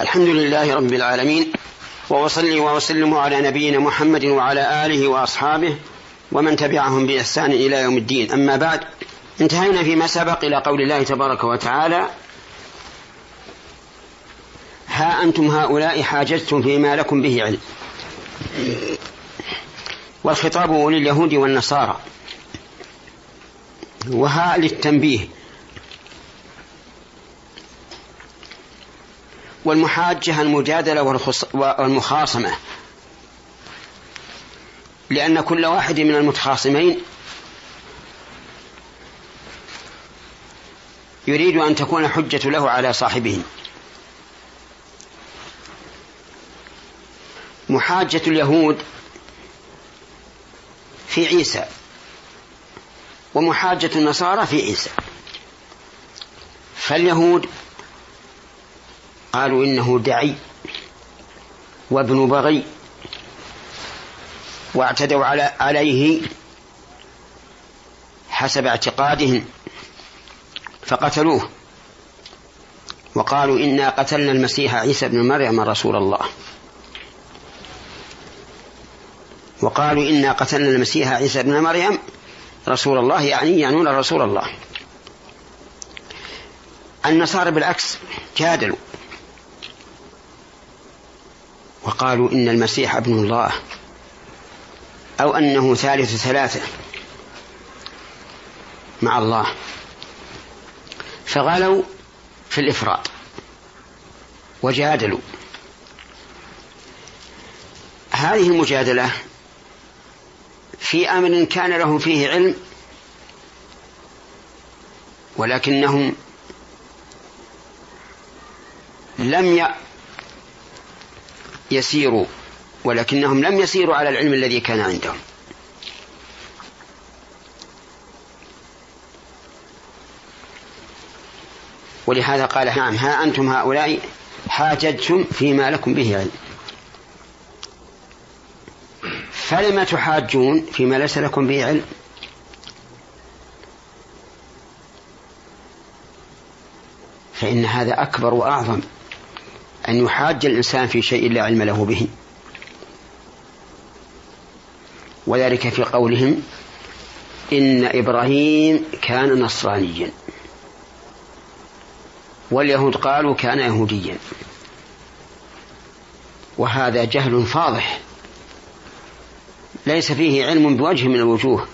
الحمد لله رب العالمين وأصلي وأسلم على نبينا محمد وعلى آله وأصحابه ومن تبعهم بإحسان إلى يوم الدين. أما بعد انتهينا فيما سبق إلى قول الله تبارك وتعالى ها أنتم هؤلاء حاججتم فيما لكم به علم. والخطاب لليهود والنصارى وها للتنبيه والمحاجة المجادلة والمخاصمة. لأن كل واحد من المتخاصمين يريد أن تكون حجة له على صاحبه. محاجة اليهود في عيسى ومحاجة النصارى في عيسى. فاليهود قالوا إنه دعي وابن بغي واعتدوا على عليه حسب اعتقادهم فقتلوه وقالوا إنا قتلنا المسيح عيسى بن مريم رسول الله وقالوا إنا قتلنا المسيح عيسى بن مريم رسول الله يعني يعنون رسول الله. النصارى بالعكس جادلوا. وقالوا إن المسيح ابن الله أو أنه ثالث ثلاثة مع الله. فغلوا في الإفراط وجادلوا. هذه المجادلة في أمر كان لهم فيه علم ولكنهم لم يسيروا ولكنهم لم يسيروا على العلم الذي كان عندهم. ولهذا قال نعم ها أنتم هؤلاء حاججتم فيما لكم به علم. فلم تحاجون فيما ليس لكم به علم؟ فإن هذا أكبر وأعظم. أن يحاج الإنسان في شيء لا علم له به. وذلك في قولهم إن إبراهيم كان نصرانيا. واليهود قالوا كان يهوديا. وهذا جهل فاضح. ليس فيه علم بوجه من الوجوه.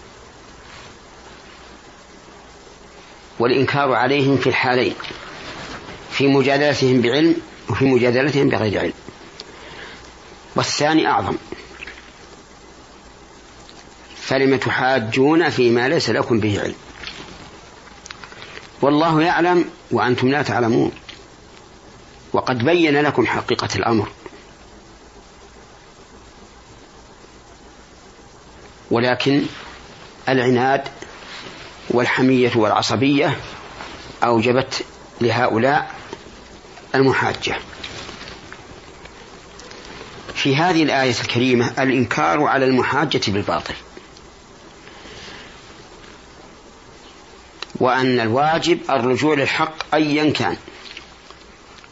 والإنكار عليهم في الحالين. في مجادلتهم بعلم وفي مجادلتهم بغير علم. والثاني أعظم. فلم تحاجون فيما ليس لكم به علم. والله يعلم وأنتم لا تعلمون. وقد بين لكم حقيقة الأمر. ولكن العناد والحمية والعصبية أوجبت لهؤلاء المحاجة. في هذه الآية الكريمة الإنكار على المحاجة بالباطل. وأن الواجب الرجوع للحق أيا كان.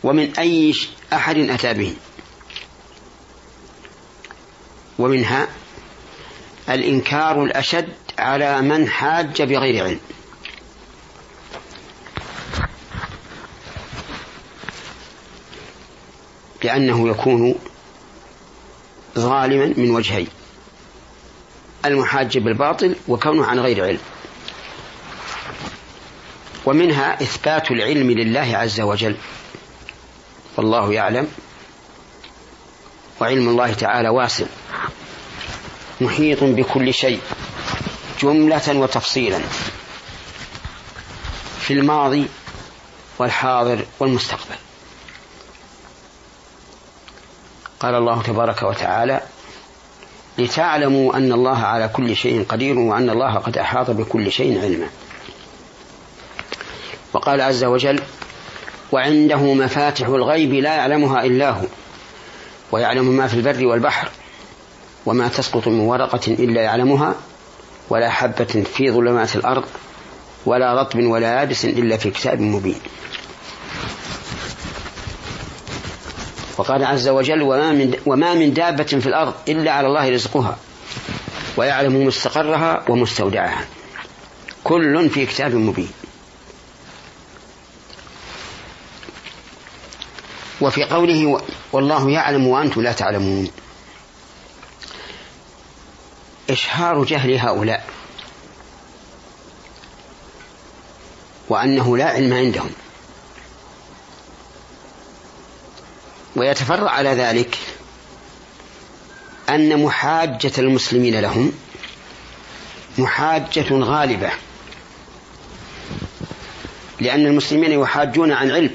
ومن أي أحد أتى به. ومنها الإنكار الأشد على من حاج بغير علم. لأنه يكون ظالما من وجهين المحاج بالباطل وكونه عن غير علم. ومنها إثبات العلم لله عز وجل. والله يعلم. وعلم الله تعالى واسع. محيط بكل شيء. جملة وتفصيلا. في الماضي والحاضر والمستقبل. قال الله تبارك وتعالى لتعلموا أن الله على كل شيء قدير وأن الله قد أحاط بكل شيء علما. وقال عز وجل وعنده مفاتح الغيب لا يعلمها إلا هو ويعلم ما في البر والبحر وما تسقط من ورقة إلا يعلمها ولا حبة في ظلمات الأرض ولا رطب ولا يابس إلا في كتاب مبين. وقال عز وجل وما من, وما من دابة في الأرض إلا على الله رزقها ويعلم مستقرها ومستودعها. كل في كتاب مبين. وفي قوله والله يعلم وأنتم لا تعلمون. إشهار جهل هؤلاء. وأنه لا علم عندهم. ويتفرع على ذلك أن محاجة المسلمين لهم محاجة غالبة لأن المسلمين يحاجون عن علم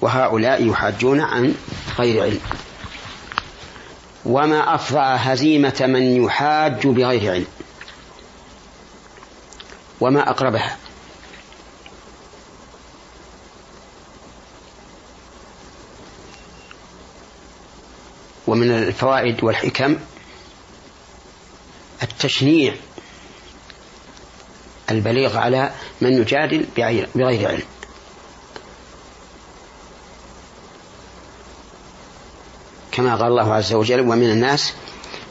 وهؤلاء يحاجون عن غير علم. وما أفظع هزيمة من يحاج بغير علم وما أقربها. ومن الفوائد والحكم التشنيع البليغ على من يجادل بغير علم. كما قال الله عز وجل ومن الناس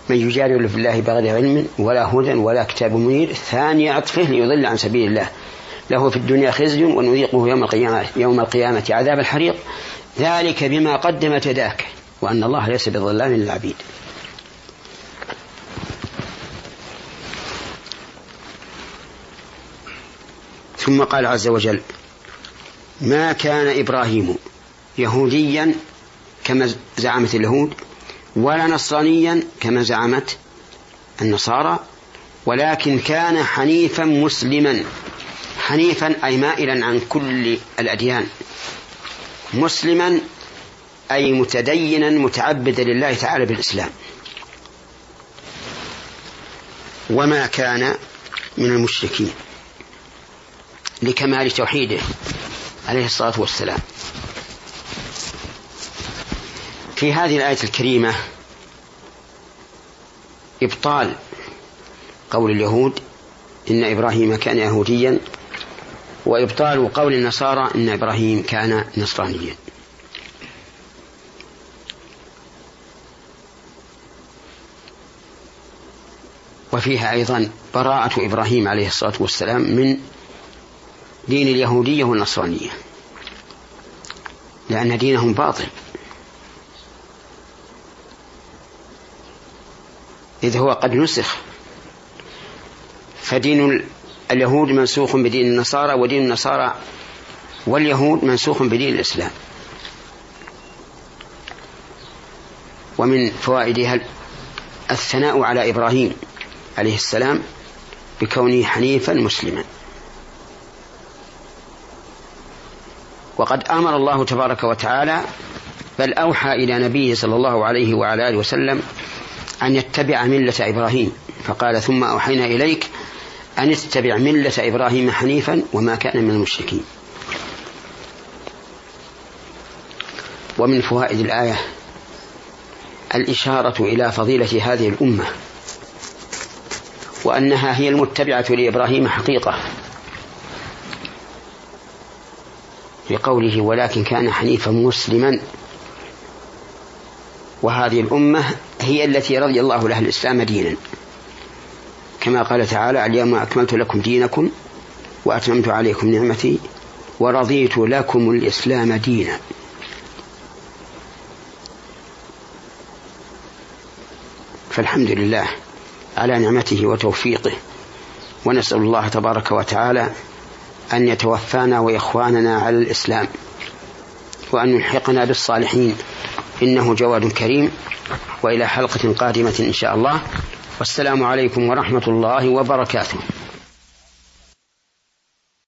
من يجادل في الله بغير علم ولا هدى ولا كتاب منير ثاني عطفه ليضل عن سبيل الله. له في الدنيا خزي ونذيقه يوم القيامة, يوم القيامة عذاب الحريق. ذلك بما قدمت يداك. وأن الله ليس بظلام للعبيد. ثم قال عز وجل ما كان إبراهيم يهوديا كما زعمت اليهود ولا نصرانيا كما زعمت النصارى ولكن كان حنيفا مسلما. حنيفا أي مائلا عن كل الأديان. مسلما أي متدينا متعبدا لله تعالى بالإسلام. وما كان من المشركين لكمال توحيده عليه الصلاة والسلام. في هذه الآية الكريمة إبطال قول اليهود إن إبراهيم كان يهوديا وإبطال قول النصارى إن إبراهيم كان نصرانيا. وفيها أيضا براءة إبراهيم عليه الصلاة والسلام من دين اليهودية والنصرانية لأن دينهم باطل. إذ هو قد نسخ فدين اليهود منسوخ بدين النصارى ودين النصارى واليهود منسوخ بدين الإسلام. ومن فوائدها الثناء على إبراهيم. عليه السلام بكونه حنيفا مسلما. وقد آمر الله تبارك وتعالى بل أوحى إلى نبيه صلى الله عليه وعلى آله وسلم أن يتبع ملة إبراهيم. فقال ثم أوحينا إليك أن اتبع ملة إبراهيم حنيفا وما كان من المشركين. ومن فوائد الآية الإشارة إلى فضيلة هذه الأمة. وأنها هي المتبعة لإبراهيم حقيقة. في قوله ولكن كان حنيفا مسلما. وهذه الأمة هي التي رضي الله لها الإسلام دينا. كما قال تعالى اليوم أكملت لكم دينكم وأتممت عليكم نعمتي ورضيت لكم الإسلام دينا. فالحمد لله على نعمته وتوفيقه. ونسأل الله تبارك وتعالى أن يتوفانا وإخواننا على الإسلام وأن يلحقنا بالصالحين. إنه جواد كريم وإلى حلقة قادمة إن شاء الله. والسلام عليكم ورحمة الله وبركاته.